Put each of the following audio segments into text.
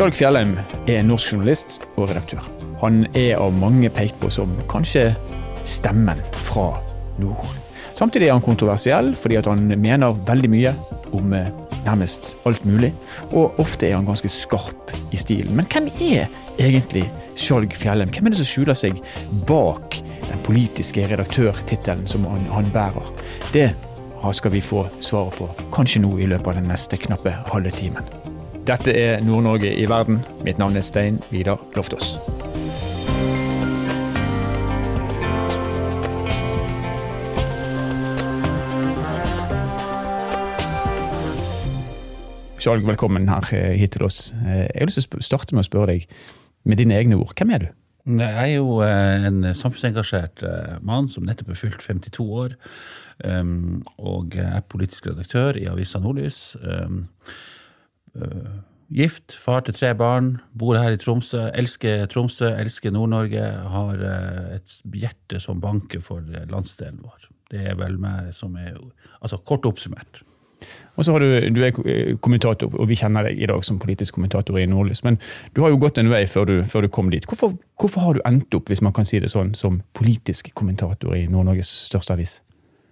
Skjalg Fjellheim er norsk journalist og redaktør. Han er av mange pekt på som kanskje stemmen fra nord. Samtidig er han kontroversiell fordi han mener veldig mye om eh, nærmest alt mulig, og ofte er han ganske skarp i stilen. Men hvem er egentlig Skjalg Fjellheim? Hvem er det som skjuler seg bak den politiske redaktørtittelen som han, han bærer? Det skal vi få svaret på, kanskje nå i løpet av den neste knappe halve timen. Dette er Nord-Norge i verden. Mitt navn er Stein Vidar Loftaas. Skjalg, velkommen her eh, hit til oss. Eh, jeg har lyst til å starte med å spørre deg, med dine egne ord, hvem er du? Jeg er jo eh, en samfunnsengasjert mann som nettopp er fylt 52 år. Um, og er politisk redaktør i avisa Nordlys. Um, gift, far til tre barn, bor her i Tromsø. Elsker Tromsø, elsker Nord-Norge. Har et hjerte som banker for landsdelen vår. Det er vel meg som er Altså kort oppsummert. Og så har du, du er eh, kommentator, og vi kjenner deg i dag som politisk kommentator i Nordlys. Men du har jo gått en vei før du, før du kom dit. Hvorfor, hvorfor, har du endt opp hvis man kan si det sånn, som politisk kommentator i Nord-Norges største avis?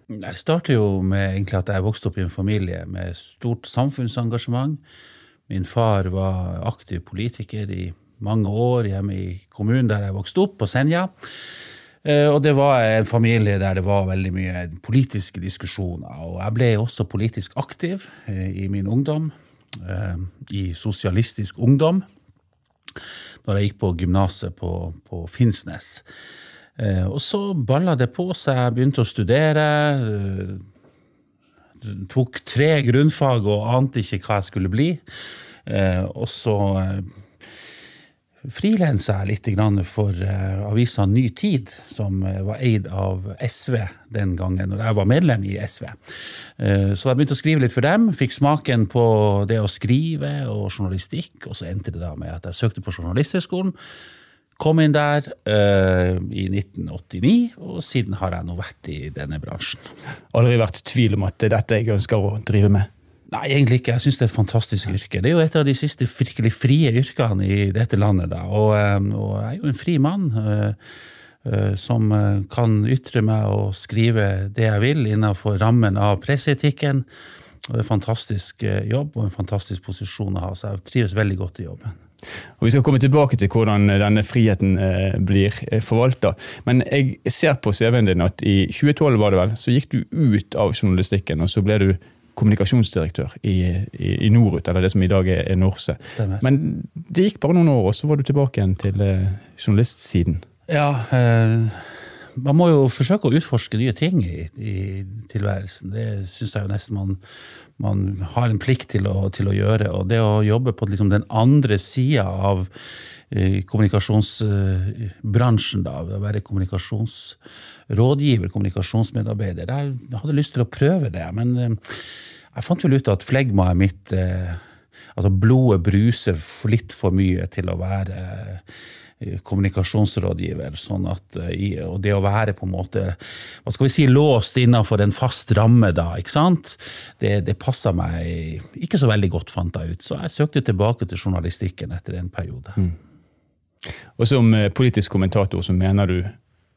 Det starter jo med egentlig at jeg vokste opp i en familie med stort samfunnsengasjement. Min far var aktiv politiker i mange år hjemme i kommunen der jeg vokste opp, på Senja. Eh, og det var en familie der det var veldig mye politiske diskusjoner. Og jeg ble også politisk aktiv eh, i min ungdom, eh, i Sosialistisk Ungdom, når jeg gikk på gymnaset på, på, Finnsnes. Og så balla det på seg. Jeg begynte å studere. Tok tre grunnfag og ante ikke hva jeg skulle bli. Og så frilansa jeg litt for avisa Ny Tid, som var eid av SV den gangen, når jeg var medlem i SV. Så jeg begynte å skrive litt for dem. Fikk smaken på det å skrive og journalistikk, og så endte det da med at jeg søkte på Journalisthøgskolen. Kom inn der i 1989, og siden har jeg nå vært i denne bransjen. Aldri vært i tvil om at det er dette jeg ønsker å drive med? Nei, egentlig ikke. Jeg syns det er et fantastisk yrke. Det er jo et av de siste virkelig frie yrkene i dette landet. Da. Og, eh, og jeg er jo en fri mann uh, uh, som kan ytre meg og skrive det jeg vil innenfor rammen av presseetikken. Og det er en fantastisk jobb og en fantastisk posisjon å ha, så jeg trives veldig godt i jobben. Og Vi skal komme tilbake til hvordan denne friheten eh, blir forvalta. Men jeg ser på CV-en din at i 2012 var det vel, så gikk du ut av journalistikken, og så ble du kommunikasjonsdirektør i, i, i Norut, eller det som i dag er, er Norse. Stemmer. Men det gikk bare noen år, og så var du tilbake igjen til eh, journalistsiden. Ja, eh, man må jo forsøke å utforske nye ting i, i tilværelsen. Det syns jeg jo nesten man, man, har en plikt til å, til å, gjøre. Og det å jobbe på liksom den andre sida av kommunikasjonsbransjen, da, å være kommunikasjonsrådgiver, kommunikasjonsmedarbeider. Jeg hadde lyst til å prøve det, men eh, jeg fant vel ut at flegmaet mitt eh, Altså blodet bruser litt for mye til å være eh, kommunikasjonsrådgiver. sånn at, Og det å være på en måte hva skal vi si, låst innenfor en fast ramme, da, ikke sant? det, det passa meg ikke så veldig godt, fant jeg ut. Så jeg søkte tilbake til journalistikken etter en periode. Mm. Og som eh, politisk kommentator så mener du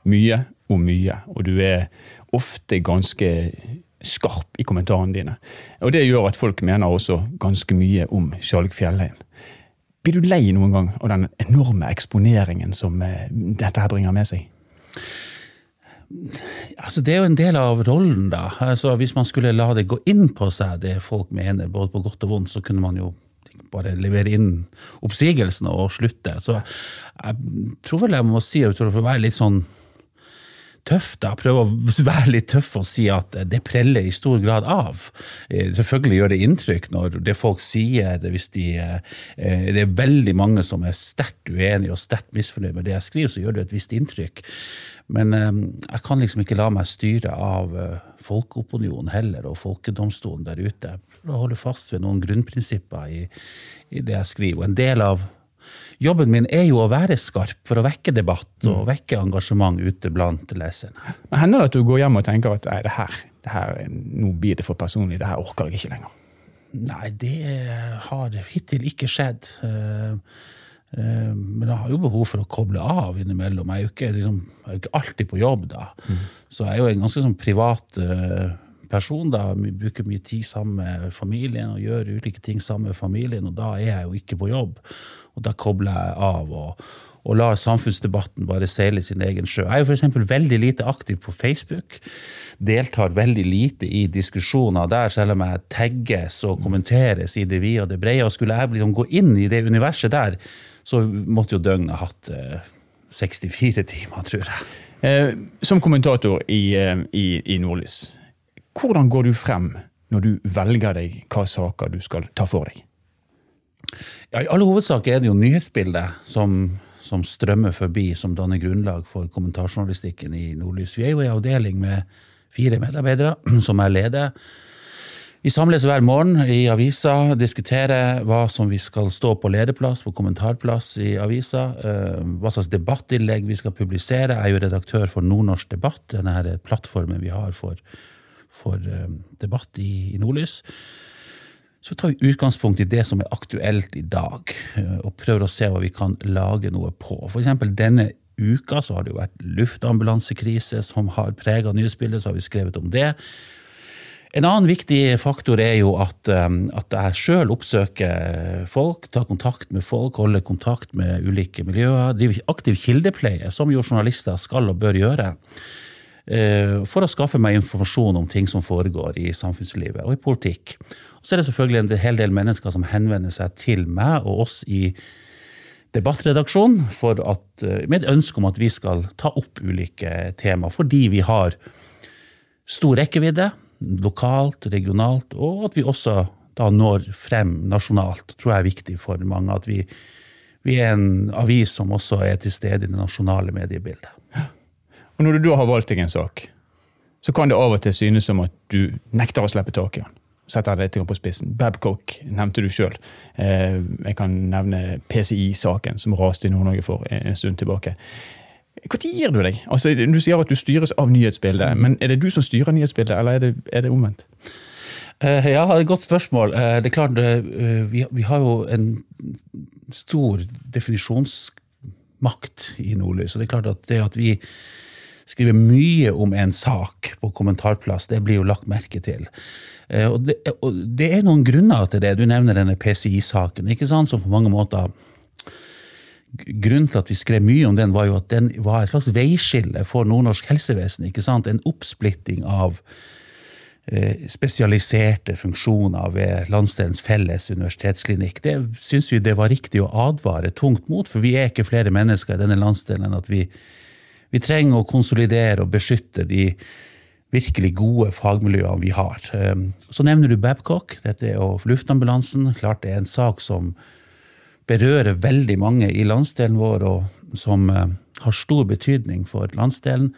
mye om mye, og du er ofte ganske skarp i kommentarene dine. Og Det gjør at folk mener også ganske mye om Skjalg Fjellheim. Blir du lei noen gang av den enorme eksponeringen som eh, dette her bringer med seg? Altså, det er jo en del av rollen, da. Altså, hvis man skulle la det gå inn på seg, det folk mener, både på godt og vondt, så kunne man jo bare levere inn oppsigelsene og slutte. Så jeg tror vel jeg må si, for å være litt sånn tøff, da, prøve å være litt tøff og si at det preller i stor grad av. Eh, selvfølgelig gjør det inntrykk når det folk sier, hvis de, eh, det er veldig mange som er sterkt uenige og sterkt misfornøyd med det jeg skriver, så gjør det et visst inntrykk. Men eh, jeg kan liksom ikke la meg styre av folkeopinionen heller, og folkedomstolen der ute Jeg holder fast ved noen grunnprinsipper i, i det jeg skriver. Og en del av jobben min er jo å være skarp for å vekke debatt og mm. vekke engasjement ute blant leserne. Men Hender det at du går hjem og tenker at nei, det her, det her, nå blir det for personlig, det her orker jeg ikke lenger? Nei, det har hittil ikke skjedd. Uh, uh, men jeg har jo behov for å koble av innimellom. Jeg er jo ikke, liksom, er jo ikke alltid på jobb, da. Mm. Så jeg er jo en ganske sånn privat uh, person. da, bruker mye tid sammen med familien og gjør ulike ting sammen med familien, og da er jeg jo ikke på jobb. Og da kobler jeg av. og og lar samfunnsdebatten bare seile sin egen sjø. Jeg er jo f.eks. veldig lite aktiv på Facebook. Deltar veldig lite i diskusjoner der, selv om jeg tagges og kommenteres i det vide og det brede. Og skulle jeg liksom gå inn i det universet der, så måtte jo døgnet hatt eh, 64 timer, tror jeg. Eh, som kommentator i, eh, i, i Nordlys, hvordan går du frem når du velger deg hva saker du skal ta for deg? Ja, I alle hovedsak er det jo nyhetsbildet som som strømmer forbi, som danner grunnlag for kommentarjournalistikken i Nordlys. Vi er jo en avdeling med fire medarbeidere, som jeg leder. Vi samles hver morgen i avisa, diskuterer hva som vi skal stå på lederplass, på kommentarplass i avisa, eh, hva slags debattinnlegg vi skal publisere. Jeg er jo redaktør for Nordnorsk debatt, denne plattformen vi har for, for eh, debatt i, i Nordlys så tar vi utgangspunkt i det som er aktuelt i dag, eh, og prøver å se hva vi kan lage noe på. For eksempel denne uka så har det jo vært luftambulansekrise som har prega nyhetsbildet, så har vi skrevet om det. En annen viktig faktor er jo at, eh, at jeg sjøl oppsøker folk, tar kontakt med folk, holder kontakt med ulike miljøer. Driver aktiv kildepleie, som jo journalister skal og bør gjøre. Eh, for å skaffe meg informasjon om ting som foregår i samfunnslivet og i politikk. Og så er det selvfølgelig en hel del mennesker som henvender seg til meg og oss i debattredaksjonen at, eh, med et ønske om at vi skal ta opp ulike tema, fordi vi har stor rekkevidde lokalt, regionalt, og at vi også da når frem nasjonalt, tror jeg er viktig for mange. At vi, vi er en avis som også er til stede i det nasjonale mediebildet. Og når du da har valgt deg en sak, så kan det av og til synes som at du nekter å slippe tak i den. Setter deg det på spissen. Babcock nevnte du sjøl. Eh, jeg kan nevne PCI-saken som raste i Nord-Norge for en stund tilbake. Når gir du deg? Altså, du sier at du styres av nyhetsbildet, men er det du som styrer nyhetsbildet, eller er det, er det omvendt? Uh, ja, et godt spørsmål. Uh, det er klart, uh, vi, vi, har jo en stor definisjonsmakt i Nordlys. og det er klart at det at vi skriver mye om en sak på kommentarplass, det blir jo lagt merke til. Eh, og det, og det er noen grunner til det. Du nevner denne PCI-saken, ikke sant, som på mange måter Grunnen til at vi skrev mye om den, var jo at den var et slags veiskille for nordnorsk helsevesen. ikke sant? En oppsplitting av eh, spesialiserte funksjoner ved landsdelens felles universitetsklinikk. Det syns vi det var riktig å advare tungt mot, for vi er ikke flere mennesker i denne landsdelen enn at vi vi trenger å konsolidere og beskytte de virkelig gode fagmiljøene vi har. Ehm, så nevner du Babcock. Dette jo luftambulansen. Klart det er en sak som berører veldig mange i landsdelen vår, og som eh, har stor betydning for landsdelen.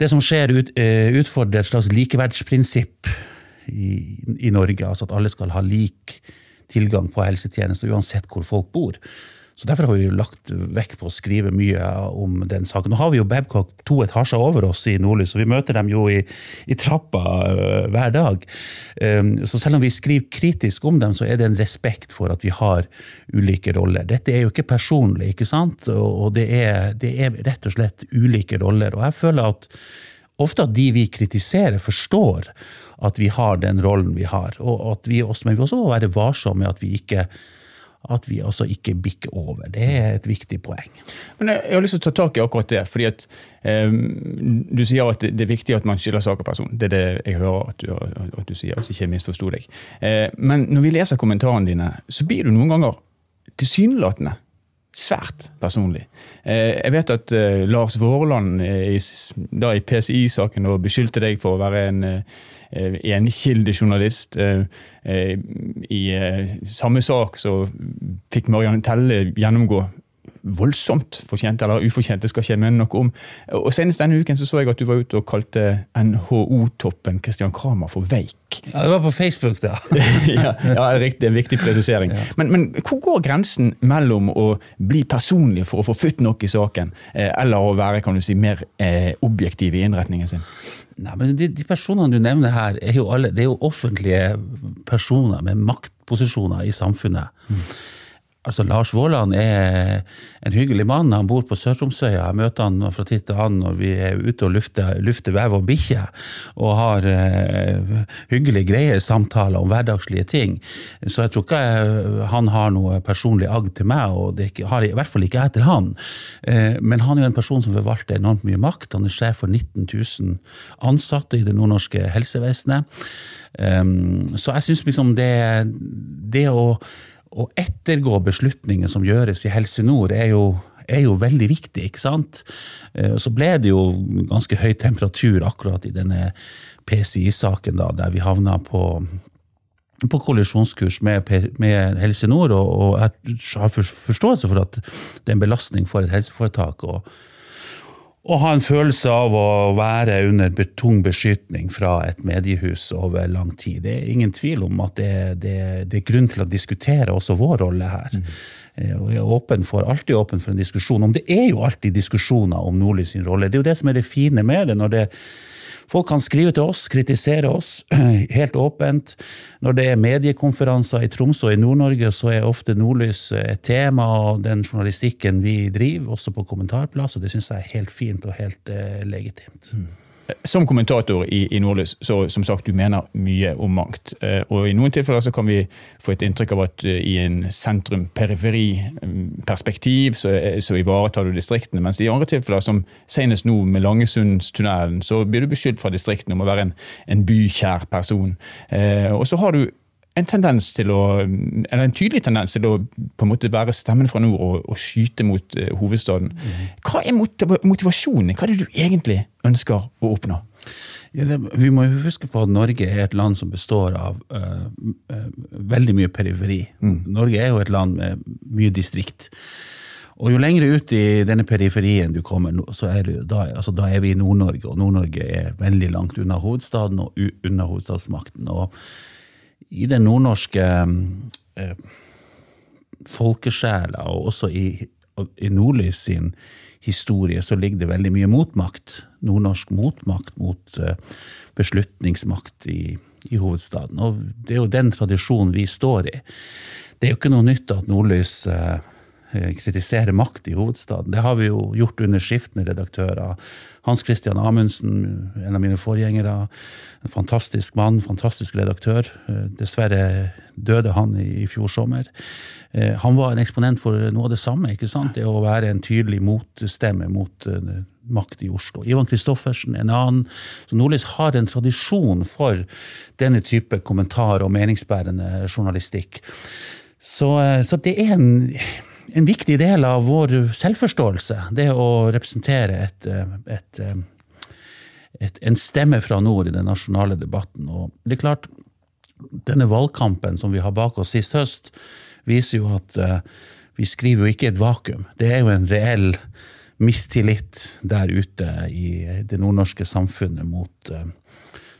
Det som skjer, eh, utfordrer et slags likeverdsprinsipp i, i Norge. Altså at alle skal ha lik tilgang på helsetjenester uansett hvor folk bor. Så Derfor har vi jo lagt vekt på å skrive mye om den saken. Nå har vi jo Babcock to etasjer over oss i Nordlys, og vi møter dem jo i, i trappa uh, hver dag. Um, så selv om vi skriver kritisk om dem, så er det en respekt for at vi har ulike roller. Dette er jo ikke personlig, ikke sant? og, og det, er, det, er, rett og slett ulike roller. Og jeg føler at ofte at de vi kritiserer, forstår at vi har den rollen vi har. Og at vi også, men vi også må være varsomme med at vi ikke at vi altså ikke bikker over. Det er et viktig poeng. Men Jeg har lyst til å ta tak i akkurat det. fordi at eh, Du sier at det er viktig at man skiller sak og person. Det er det jeg hører at du, at du sier, jeg ikke misforsto deg. Eh, men når vi leser kommentarene dine, så blir du noen ganger tilsynelatende svært personlig. Eh, jeg vet at eh, Lars Vårland i, da i PCI-saken beskyldte deg for å være en Eh, enkildejournalist. Eh, eh, I samme sak så fikk Marianne Telle gjennomgå voldsomt fortjent eller ufortjent, det skal ikke jeg mene noe om. Og Senest denne uken så, så jeg at du var ute og kalte NHO-toppen Christian Kramer for veik. Ja, Det var på Facebook, da. ja, ja, riktig. En viktig presisering. Ja. Men, men, hvor går grensen mellom å bli personlig for å få futt nok i saken, eh, eller å være kan du si, mer eh, objektiv i innretningen sin? Nei, men de, de, personene du nevner her, er jo, alle, det er jo offentlige personer med maktposisjoner i samfunnet. Mm. Altså, Lars Våland er en hyggelig mann. Han bor på Sør-Tromsøya. Jeg møter han fra tid til annen når vi er ute og lufter, lufter vev og bikkjer. og har uh, hyggelige, greie samtaler om hverdagslige ting. Så jeg tror ikke jeg, han har noe personlig agg til meg, og det har i hvert fall ikke jeg til han. Uh, men han er jo en person som forvalter enormt mye makt. Han er sjef for 19 000 ansatte i det nordnorske helsevesenet. Um, så jeg syns liksom det, det å å ettergå beslutninger som gjøres i Helse Nord, er jo, er jo veldig viktig. ikke sant? Eh, så ble det jo ganske høy temperatur akkurat i denne PCI-saken, da, der vi havna på på kollisjonskurs med, med Helse Nord, og, og, jeg har forståelse for at det er en belastning for et helseforetak. og å ha en følelse av å være under tung beskytning fra et mediehus over lang tid. Det er ingen tvil om at det, det, det er grunn til å diskutere også vår rolle her. Mm. Og jeg er åpen for, alltid åpen for en diskusjon. Om det er jo alltid diskusjoner om Nordlys sin rolle. Det er jo det som er det fine med det. når det Folk kan skrive til oss, kritisere oss, helt åpent. Når det er mediekonferanser i Tromsø og i Nord-Norge, så er ofte nordlys et tema, og den journalistikken vi driver, også på kommentarplass, og det syns jeg er helt fint og helt eh, legitimt. Mm. Som kommentator i, i Nordlys, så som sagt, du mener mye om mangt. Eh, og i noen tilfeller så kan vi få et inntrykk av at eh, i en sentrum-periferi-perspektiv så, eh, så, ivaretar du distriktene, mens i andre tilfeller, som senest nå med Langesundstunnelen, så blir du beskyldt fra distriktene om å være en, en bykjær person. Og så har du en tendens til å, eller en tydelig tendens til å på en måte være stemmen fra nord og, og skyte mot uh, hovedstaden. Mm. Hva er motivasjonen? Hva er det du egentlig ønsker å oppnå? Ja, det, vi må jo huske på at Norge er et land som består av uh, uh, veldig mye periferi. Mm. Norge er jo et land med mye distrikt. Og jo lenger ut i denne periferien du kommer, så er du, da, altså, da er vi i Nord-Norge, og Nord-Norge er veldig langt unna hovedstaden og unna hovedstadsmakten. og i den nordnorske eh, folkesjela, og også i, i Nordlys sin historie, så ligger det veldig mye motmakt. Nordnorsk motmakt mot eh, beslutningsmakt i, i, hovedstaden. Og det er jo den tradisjonen vi står i. Det er jo ikke noe nytt at Nordlys eh, kritisere makt i hovedstaden. Det har vi jo gjort under skiftende redaktører. Hans Christian Amundsen, en av mine forgjengere. En fantastisk mann, fantastisk redaktør. Eh, dessverre døde han i, fjor sommer. Eh, han var en eksponent for noe av det samme. ikke sant? Det å være en tydelig motstemme mot makt i Oslo. Ivan Kristoffersen, en annen. Så Nordlys har en tradisjon for denne type kommentar og meningsbærende journalistikk. Så, så det er en en viktig del av vår selvforståelse, det å representere et, eh, et, eh, et, en stemme fra nord i den nasjonale debatten. Og det er klart, denne valgkampen som vi har bak oss sist høst, viser jo at uh, vi skriver jo ikke et vakuum. Det er jo en reell mistillit der ute i det nordnorske samfunnet mot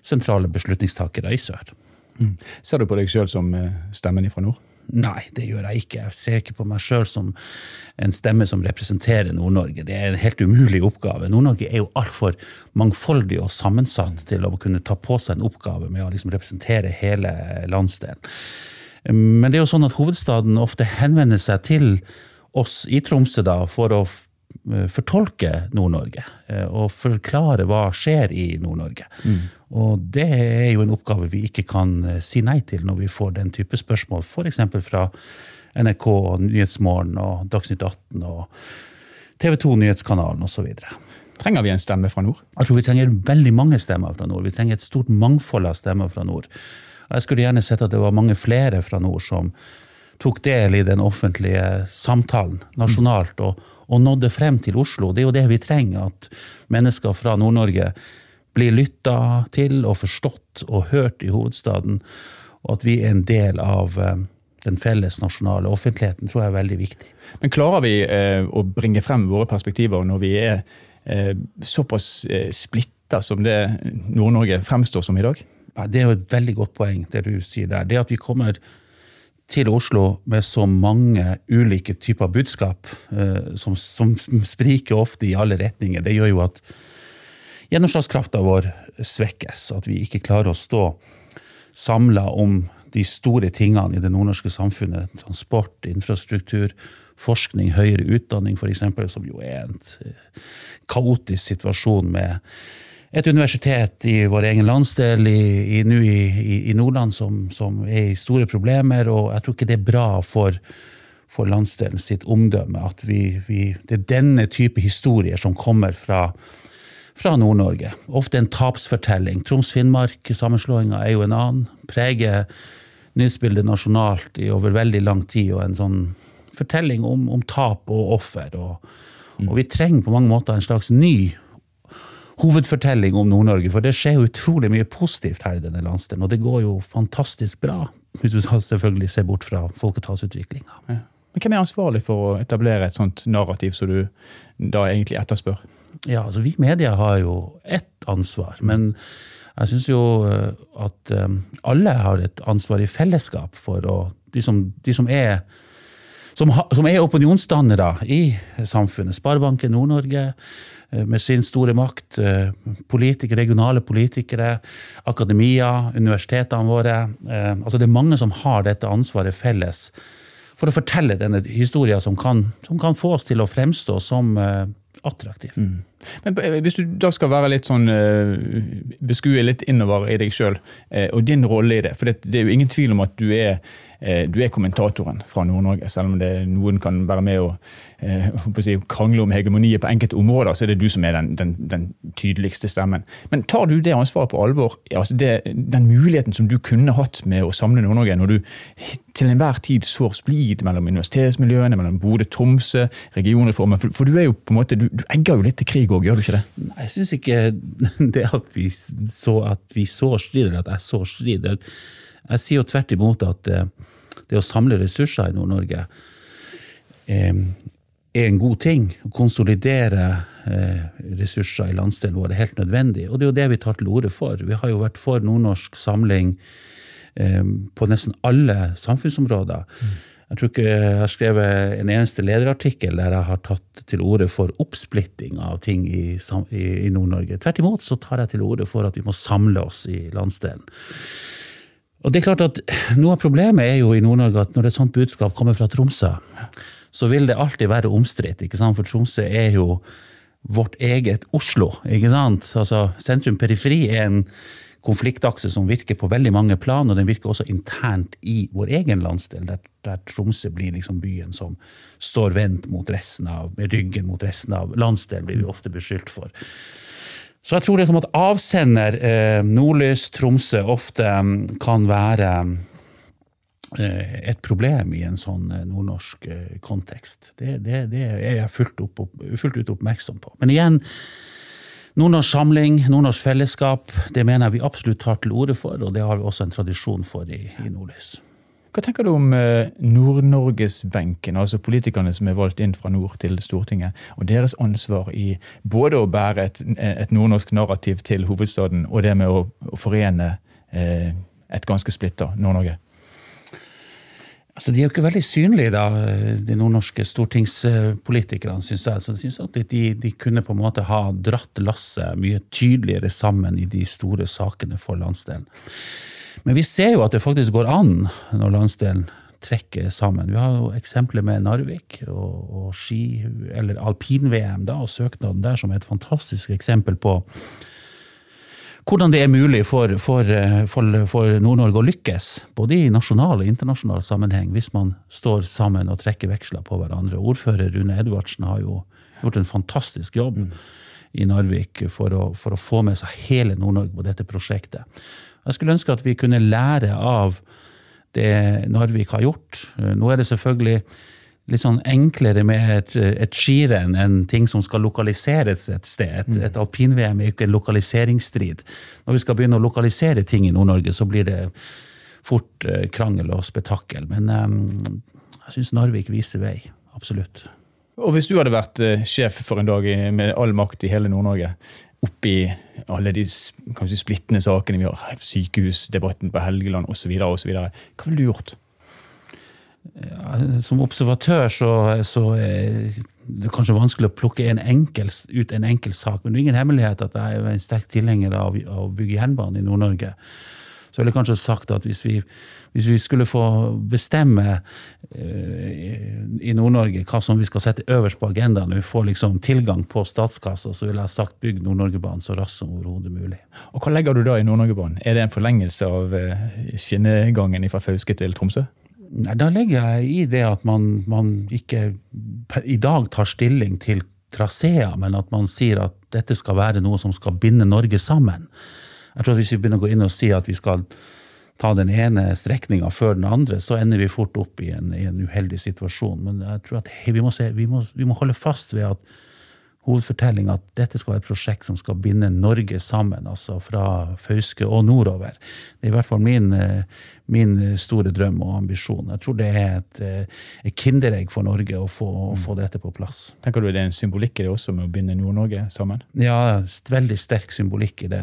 sentrale beslutningstakere i sør. Mm. Ser du på deg sjøl som stemmen fra nord? Nei, det gjør jeg ikke. Jeg ser ikke på meg sjøl som en stemme som representerer Nord-Norge. Det er en helt umulig oppgave. Nord-Norge er jo altfor mangfoldig og sammensatt til å kunne ta på seg en oppgave med å liksom representere hele landsdelen. Men det er jo sånn at hovedstaden ofte henvender seg til oss i Tromsø da, for å fortolke Nord-Norge eh, og forklare hva skjer i Nord-Norge. Mm. Og det er jo en oppgave vi ikke kan eh, si nei til når vi får den type spørsmål, f.eks. fra NRK, og Nyhetsmorgen og Dagsnytt 18 og TV 2 Nyhetskanalen osv. Trenger vi en stemme fra nord? Jeg tror vi trenger veldig mange stemmer fra nord. Vi trenger et stort mangfold av stemmer fra nord. Jeg skulle gjerne sett at det var mange flere fra nord som tok del i den offentlige samtalen nasjonalt og, og nådde frem til Oslo. Det er jo det vi trenger, at mennesker fra Nord-Norge blir lytta til og forstått og hørt i hovedstaden, og at vi er en del av eh, den felles nasjonale offentligheten tror jeg er veldig viktig. Men klarer vi eh, å bringe frem våre perspektiver når vi er eh, såpass eh, splitta som det Nord-Norge fremstår som i dag? Ja, det er jo et veldig godt poeng, det du sier der. Det at vi kommer til Oslo med så mange ulike typer budskap, eh, som, som spriker ofte i alle retninger, det gjør jo at gjennomslagskrafta vår svekkes. At vi ikke klarer å stå samla om de store tingene i det nordnorske samfunnet. Transport, infrastruktur, forskning, høyere utdanning f.eks., som jo er en kaotisk situasjon med et universitet i vår egen landsdel i, i, i, i Nordland som, som, er i store problemer, og jeg tror ikke det er bra for, for landsdelen sitt omdømme at vi, vi, det er denne type historier som kommer fra, fra Nord-Norge. Ofte en tapsfortelling. Troms-Finnmark-sammenslåinga er jo en annen. Preger nyhetsbildet nasjonalt i over veldig lang tid, og en sånn fortelling om, om tap og offer. Og, og, vi trenger på mange måter en slags ny hovedfortelling om Nord-Norge, for det skjer jo utrolig mye positivt her i denne landsdelen, og det går jo fantastisk bra, hvis du selvfølgelig ser bort fra folketallsutviklinga. Ja. Men Hvem er ansvarlig for å etablere et sånt narrativ som du da egentlig etterspør? Ja, altså Vi media har jo ett ansvar, men jeg syns jo eh, at eh, alle har et ansvar i fellesskap for å De som, de som er som, som, er opinionsdannere i samfunnet. Sparebanken Nord-Norge eh, med sin store makt. Politikere, regionale politikere, akademia, universitetene våre. Altså det er mange som har dette ansvaret felles for å fortelle denne historien som kan, som kan få oss til å fremstå som attraktiv. Mm. Men eh, Hvis du da skal være litt sånn beskue litt innover i deg sjøl og din rolle i det. For det, det, er jo ingen tvil om at du er, du er kommentatoren fra Nord-Norge. Selv om det, noen kan være med å si, krangle om hegemoniet på enkelte områder, så er det du som er den, den, den tydeligste stemmen. Men tar du det ansvaret på alvor? Altså det, den muligheten som du kunne hatt med å samle Nord-Norge, når du til enhver tid sår splid mellom universitetsmiljøene, mellom Bodø, Tromsø, regionreformen. For, for, du er jo på en måte, du, du egger jo litt til krig òg, gjør du ikke det? Jeg syns ikke det at vi så at vi sår strid, eller at jeg sår strid. Jeg sier jo tvert imot at eh, det å samle ressurser i Nord-Norge eh, er en god ting. Å konsolidere eh, ressurser i landsdelen vår er helt nødvendig. Og det er jo det vi tar til orde for. Vi har jo vært for nordnorsk samling på nesten alle samfunnsområder. Jeg tror ikke jeg har skrevet en eneste lederartikkel der jeg har tatt til orde for oppsplitting av ting i, i Nord-Norge. Tvert imot så tar jeg til orde for at vi må samle oss i landsdelen. Og det er klart at Noe av problemet er jo i Nord-Norge at når et sånt budskap kommer fra Tromsø, så vil det alltid være omstridt. For Tromsø er jo vårt eget Oslo. ikke sant? Altså, Sentrum-periferi er en konfliktakse som virker på veldig mange plan, og den virker også internt i vår egen landsdel, der, der Tromsø blir liksom byen som står vendt mot resten av, med ryggen mot resten av landsdelen, blir vi ofte beskyldt for. Så jeg tror det som at avsender, eh, Nordlys, Tromsø, ofte um, kan være eh, et problem i en sånn eh, nordnorsk kontekst. Det, det, det, er jeg fullt, opp, fullt ut oppmerksom på. Men igjen, Nordnorsk samling, nordnorsk fellesskap, det mener jeg vi absolutt tar til orde for, og det har vi også en tradisjon for i, i Nordlys. Hva tenker du om eh, Nord-Norgesbenken, altså politikerne som er valgt inn fra nord til Stortinget, og deres ansvar i både å bære et, et nordnorsk narrativ til hovedstaden, og det med å, å forene eh, et ganske splitta Nord-Norge? Altså, De er jo ikke veldig synlige, da, de nordnorske stortingspolitikerne, syns jeg. Så jeg synes at de, de, kunne på en måte ha dratt lasset mye tydeligere sammen i de store sakene for landsdelen. Men vi ser jo at det faktisk går an når landsdelen trekker sammen. Vi har jo eksempler med Narvik og, og ski, eller alpin-VM da, og søknaden der som er et fantastisk eksempel på hvordan det er mulig for, for, for, for Nord-Norge å lykkes, både i nasjonal og internasjonal sammenheng, hvis man står sammen og trekker veksler på hverandre. Ordfører Rune Edvardsen har jo gjort en fantastisk jobb mm. i Narvik for å, for å, få med seg hele Nord-Norge på dette prosjektet. Jeg skulle ønske at vi kunne lære av det Narvik har gjort. Nå er det selvfølgelig litt sånn enklere med et, et skirenn enn ting som skal lokaliseres et sted. Et, mm. et alpin-VM er ikke en lokaliseringsstrid. Når vi skal begynne å lokalisere ting i Nord-Norge, så blir det fort eh, krangel og spetakkel. Men um, jeg syns Narvik viser vei. Absolutt. Og hvis du hadde vært eh, sjef for en dag med all makt i hele Nord-Norge, oppi alle de s- kan vi si, splittende sakene vi har, sykehusdebatten på Helgeland osv., hva ville du gjort? Ja, som observatør så, så er det kanskje vanskelig å plukke en enkel, ut en enkel sak, men det er ingen hemmelighet at jeg er en sterk tilhenger av, av å bygge jernbane i Nord-Norge. Så ville jeg kanskje sagt at hvis vi, hvis vi skulle få bestemme eh, i Nord-Norge hva som vi skal sette øverst på agendaen, når vi får liksom tilgang på statskassa, så ville jeg sagt bygg Nord-Norgebanen så raskt som overhodet mulig. Og Hva legger du da i Nord-Norgebanen? Er det en forlengelse av eh, skinnegangen fra Fauske til Tromsø? Nei, Da legger jeg i det at man, man ikke i dag tar stilling til traseer, men at man sier at dette skal være noe som skal binde Norge sammen. Jeg tror at Hvis vi begynner å gå inn og si at vi skal ta den ene strekninga før den andre, så ender vi fort opp i en, i en uheldig situasjon. Men jeg tror at hei, vi, må se, vi, må, vi må holde fast ved at hovedfortellinga at dette skal være et prosjekt som skal binde Norge sammen, altså fra Fauske og nordover. Det er i hvert fall min, min store drøm og ambisjon. Jeg tror det er et, et kinderegg for Norge å få, å få dette på plass. Tenker du det er en symbolikk i det også med å binde Nord-Norge sammen? Ja, veldig sterk symbolikk i det.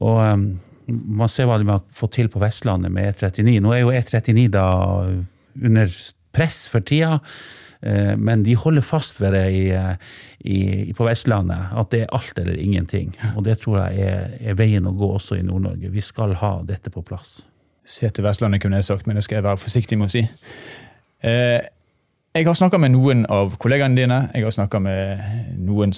Og um, man ser hva de har fått til på Vestlandet med E39. Nå er jo E39 da under press for tida, eh, men de holder fast ved det i, eh, i, på Vestlandet, at det er alt eller ingenting. Og det tror jeg er, er veien å gå også i Nord-Norge. Vi skal ha dette på plass. Se til Vestlandet, kunne jeg sagt, men det skal jeg være forsiktig med å si. Eh, jeg har snakka med noen av kollegaene dine, jeg har snakka med noen,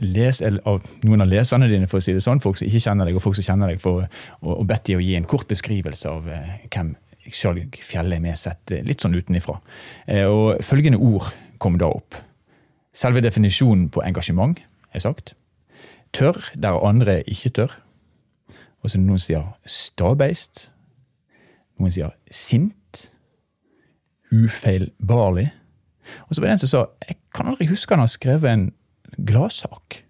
les, eller, noen av leserne dine, for å si det sånn, folk som ikke kjenner deg, og folk som kjenner deg, for, og, og bedt å gi en kort beskrivelse av eh, hvem Skjalg Fjelle er med sett eh, litt sånn utenifra. Eh, og følgende ord kom da opp. Selve definisjonen på engasjement er sagt. Tørr der andre ikke tør. Og så noen sier stabeist. Noen sier sint. Ufeilbarlig. Og så var det en som sa jeg kan aldri huske han har skrevet en gladsak.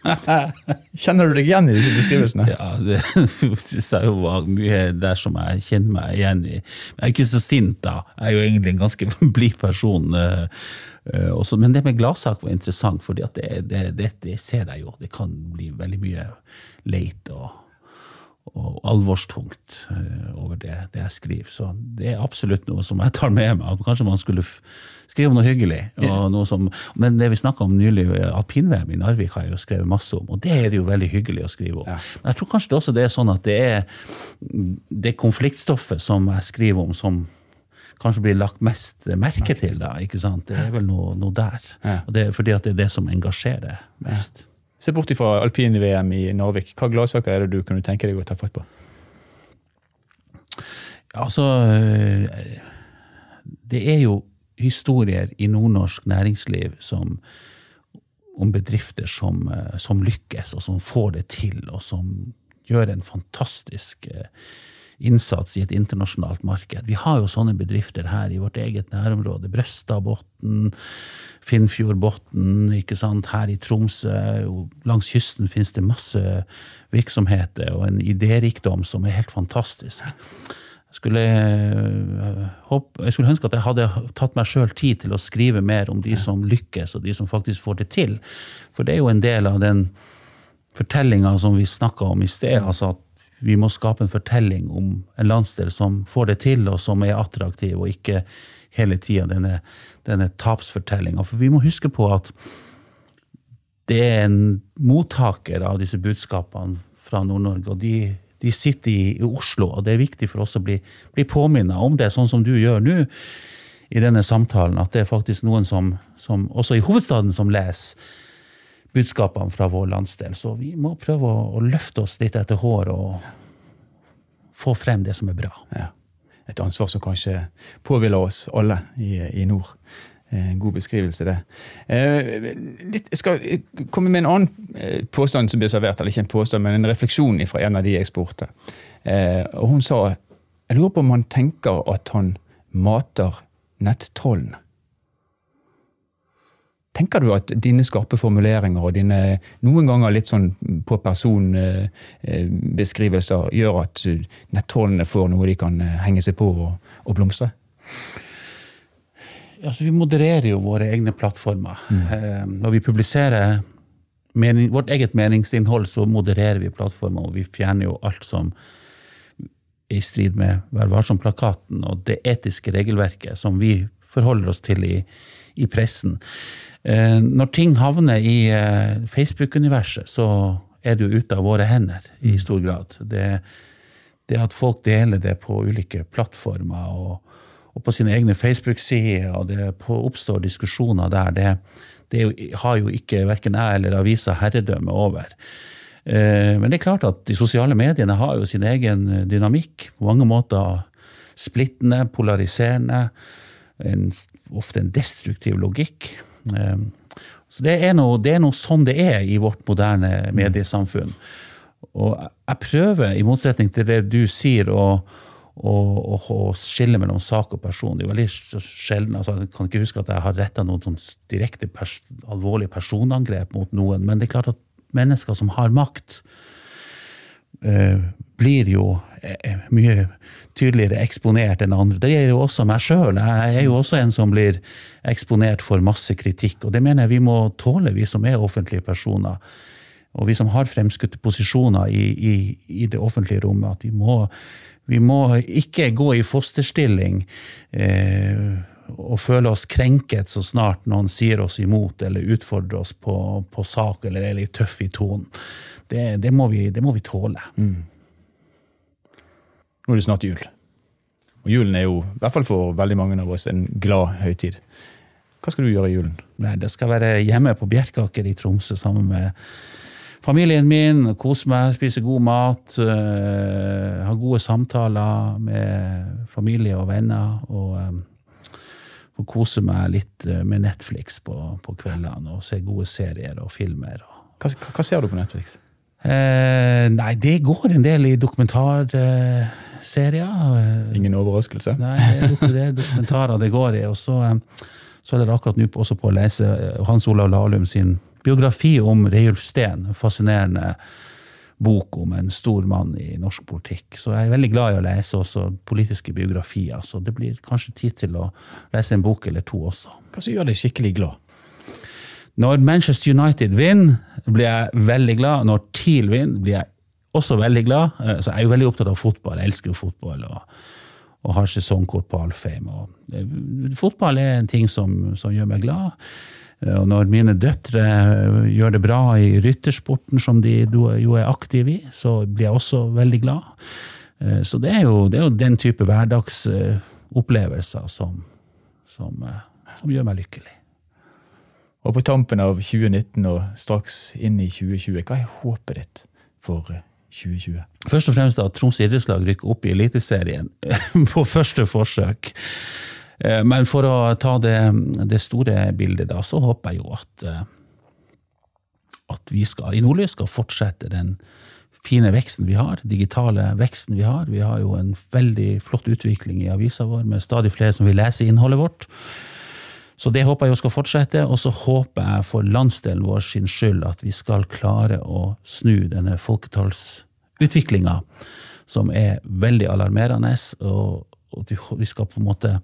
Kjenner du deg igjen i disse beskrivelsene? Ja, det syns jeg jo var mye der som jeg kjenner meg igjen i. Men jeg er ikke så sint, da. Jeg er jo egentlig en ganske blid person. eh, eh, også. Men det med gladsak var interessant, for det, det, det, det ser jeg jo. Det kan bli veldig mye leit og, og alvorstungt eh, det, det jeg skriver. Så det er absolutt noe som jeg tar med meg. Kanskje man skulle skrive om noe hyggelig. Og noe som, men det vi snakka om nylig, alpin-VM i Narvik har jeg jo skrevet masse om, og det er det jo veldig hyggelig å skrive om. Men jeg tror kanskje det også det er sånn at det er det konfliktstoffet som jeg skriver om, som kanskje blir lagt mest merke til. da, ikke sant? Det er vel noe, noe der. Og det er fordi at det er det som engasjerer mest. Se bort ifra alpin-VM i Narvik. Hva gladsaker er det du kunne tenke deg å ta fatt på? Altså øh, Det er jo historier i nordnorsk næringsliv som om bedrifter som, øh, som lykkes, og som får det til, og som gjør en fantastisk øh, innsats i et internasjonalt marked. Vi har jo sånne bedrifter her i vårt eget nærområde. Brøstadbotn, Finnfjordbotn, ikke sant. Her i Tromsø, og langs kysten finnes det masse virksomheter og en idérikdom som er helt fantastisk. Jeg skulle, øh, håpe, jeg skulle ønske at jeg hadde tatt meg sjøl tid til å skrive mer om de som lykkes, og de som faktisk får det til. For det er jo en del av den fortellinga som vi snakka om i sted. altså at vi må skape en fortelling om en landsdel som får det til, og som er attraktiv, og ikke hele tida denne, denne tapsfortellinga. For vi må huske på at det er en mottaker av disse budskapene fra Nord-Norge, og de, de sitter i, i Oslo, og det er viktig for oss å bli, bli påminna om det, sånn som du gjør nå i denne samtalen, at det er faktisk noen som, som også i hovedstaden som leser budskapene fra vår landsdel. Så vi må prøve å, å løfte oss litt etter hår og få frem det som er bra. Ja. Et ansvar som kanskje påhviler oss alle i, i nord. Eh, En god beskrivelse, det. Eh, jeg skal komme med en annen eh, påstand som blir servert, eller ikke en påstand, men en refleksjon fra en av de jeg spurte. Eh, hun sa jeg lurer på om han tenker at han mater nettrollene. Tenker du at dine skarpe formuleringer og dine noen ganger litt sånn på person-beskrivelser gjør at nettrollene får noe de kan henge seg på og, og blomstre? Altså, vi modererer jo våre egne plattformer. Mm. Eh, når vi publiserer mening, vårt eget meningsinnhold, så modererer vi plattformer, og vi fjerner jo alt som er i strid med Vær varsom-plakaten og det etiske regelverket som vi forholder oss til i, i pressen. Eh, når ting havner i eh, Facebook-universet, så er det jo ute av våre hender i mm. stor grad. Det, det at folk deler det på ulike plattformer og, og på sine egne Facebook-sider, og det oppstår diskusjoner der, det, det har jo ikke verken jeg eller avisa herredømme over. Eh, men det er klart at de sosiale mediene har jo sin egen dynamikk. På mange måter splittende, polariserende, en, ofte en destruktiv logikk. Eh, så det er, noe, det er noe sånn det er i vårt moderne mediesamfunn. Og jeg prøver, i motsetning til det du sier, å å, å, å skille mellom sak og person. Det er veldig sjelden, altså, Jeg kan ikke huske at jeg har retta noen sånn direkte pers alvorlige personangrep mot noen, men det er klart at mennesker som har makt, blir jo uh, mye tydeligere eksponert enn andre. Det gjelder jo også meg sjøl. Jeg er jo også en som blir eksponert for masse kritikk. Og det mener jeg vi må tåle, vi som er offentlige personer. Og vi som har fremskutte posisjoner i, i, i det offentlige rommet. At vi må vi må ikke gå i fosterstilling eh, og føle oss krenket så snart noen sier oss imot eller utfordrer oss på, på sak eller er litt tøff i tonen. Det, det, må, vi, det må vi tåle. Mm. Nå er det snart jul. Og julen er jo, i hvert fall for veldig mange av oss, en glad høytid. Hva skal du gjøre i julen? Nei, Det skal være hjemme på Bjerkaker i Tromsø sammen med familien min, kose meg, spise god mat, uh, ha gode samtaler med familie og venner. Og um, kose meg litt uh, med Netflix på, på, kveldene og se gode serier og filmer. Hva, hva ser du på Netflix? Eh, nei, det går en del i dokumentarserier. Ingen overraskelse? Nei, det er dokumentarer det går i. Og så, så er det akkurat nå også på å lese Hans Olav Lahlum sin biografi om Reiulf Steen. Fascinerende bok om en stor mann i norsk politikk. Så jeg er veldig glad i å lese også politiske biografier. Så det blir kanskje tid til å lese en bok eller to også. Hva som gjør deg skikkelig glad? Når Manchester United vinner, blir jeg veldig glad. Når TIL vinner, blir jeg også veldig glad. Eh, så jeg er jo veldig opptatt av fotball. Jeg elsker jo fotball. og, og har sesongkort på Alfheim. Og, eh, fotball er en ting som, som gjør meg glad. Eh, og når mine døtre eh, gjør det bra i ryttersporten, som de jo er aktive i, så blir jeg også veldig glad. Eh, så det er jo, det er jo den type hverdagsopplevelser som, som, som, gjør meg lykkelig. Og på tampen av 2019 og straks inn i 2020, hva er håpet ditt for 2020? Først og fremst at Troms idrettslag rykker opp i Eliteserien på første forsøk. Eh, men for å ta det, det, store bildet, da, så håper jeg jo at, eh, at vi skal, i Nordlys skal fortsette den fine veksten vi har, digitale veksten vi har. Vi har jo en veldig flott utvikling i avisa vår, med stadig flere som vil lese innholdet vårt. Så det håper jeg jo skal fortsette, og så håper jeg for landsdelen vår sin skyld at vi skal klare å snu denne folketallsutviklinga, som er veldig alarmerende, og at vi skal på en måte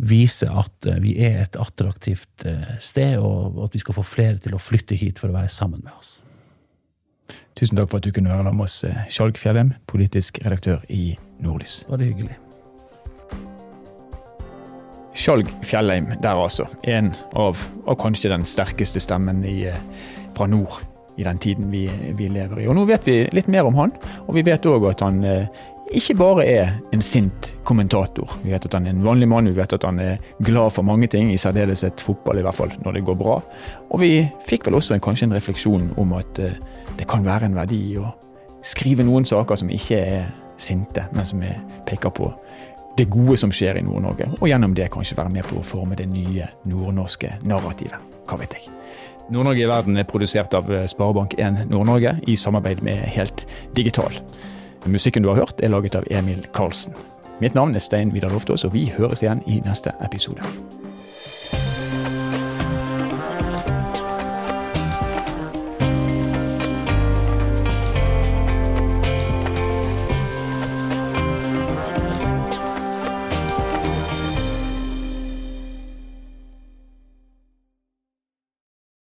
vise at eh, vi er et attraktivt eh, sted, og at vi skal få flere til å flytte hit for å være sammen med oss. Tusen takk for at du kunne være med oss, eh, Skjalg Fjellheim, politisk redaktør i Nordlys. Bare hyggelig. Skjalg Fjellheim der, altså. En av, og kanskje den sterkeste stemmen i, fra nord i den tiden vi, vi, lever i. Og Nå vet vi litt mer om han, og vi vet òg at han ikke bare er en sint kommentator. Vi vet at han er en vanlig mann, vi vet at han er glad for mange ting, i særdeleshet fotball, i hvert fall når det går bra. Og vi fikk vel også en, kanskje en refleksjon om at uh, det kan være en verdi å skrive noen saker som ikke er sinte, men som er, peker på det gode som skjer i Nord-Norge, og gjennom det kanskje være med på å forme det nye nordnorske narrativet. Hva vet jeg. Nord-Norge i verden er produsert av eh, Sparebank1 Nord-Norge i samarbeid med Helt Digital. Musikken du har hørt, er laget av Emil Karlsen. Mitt navn er Stein Vidar Loftaas, og vi høres igjen i neste episode.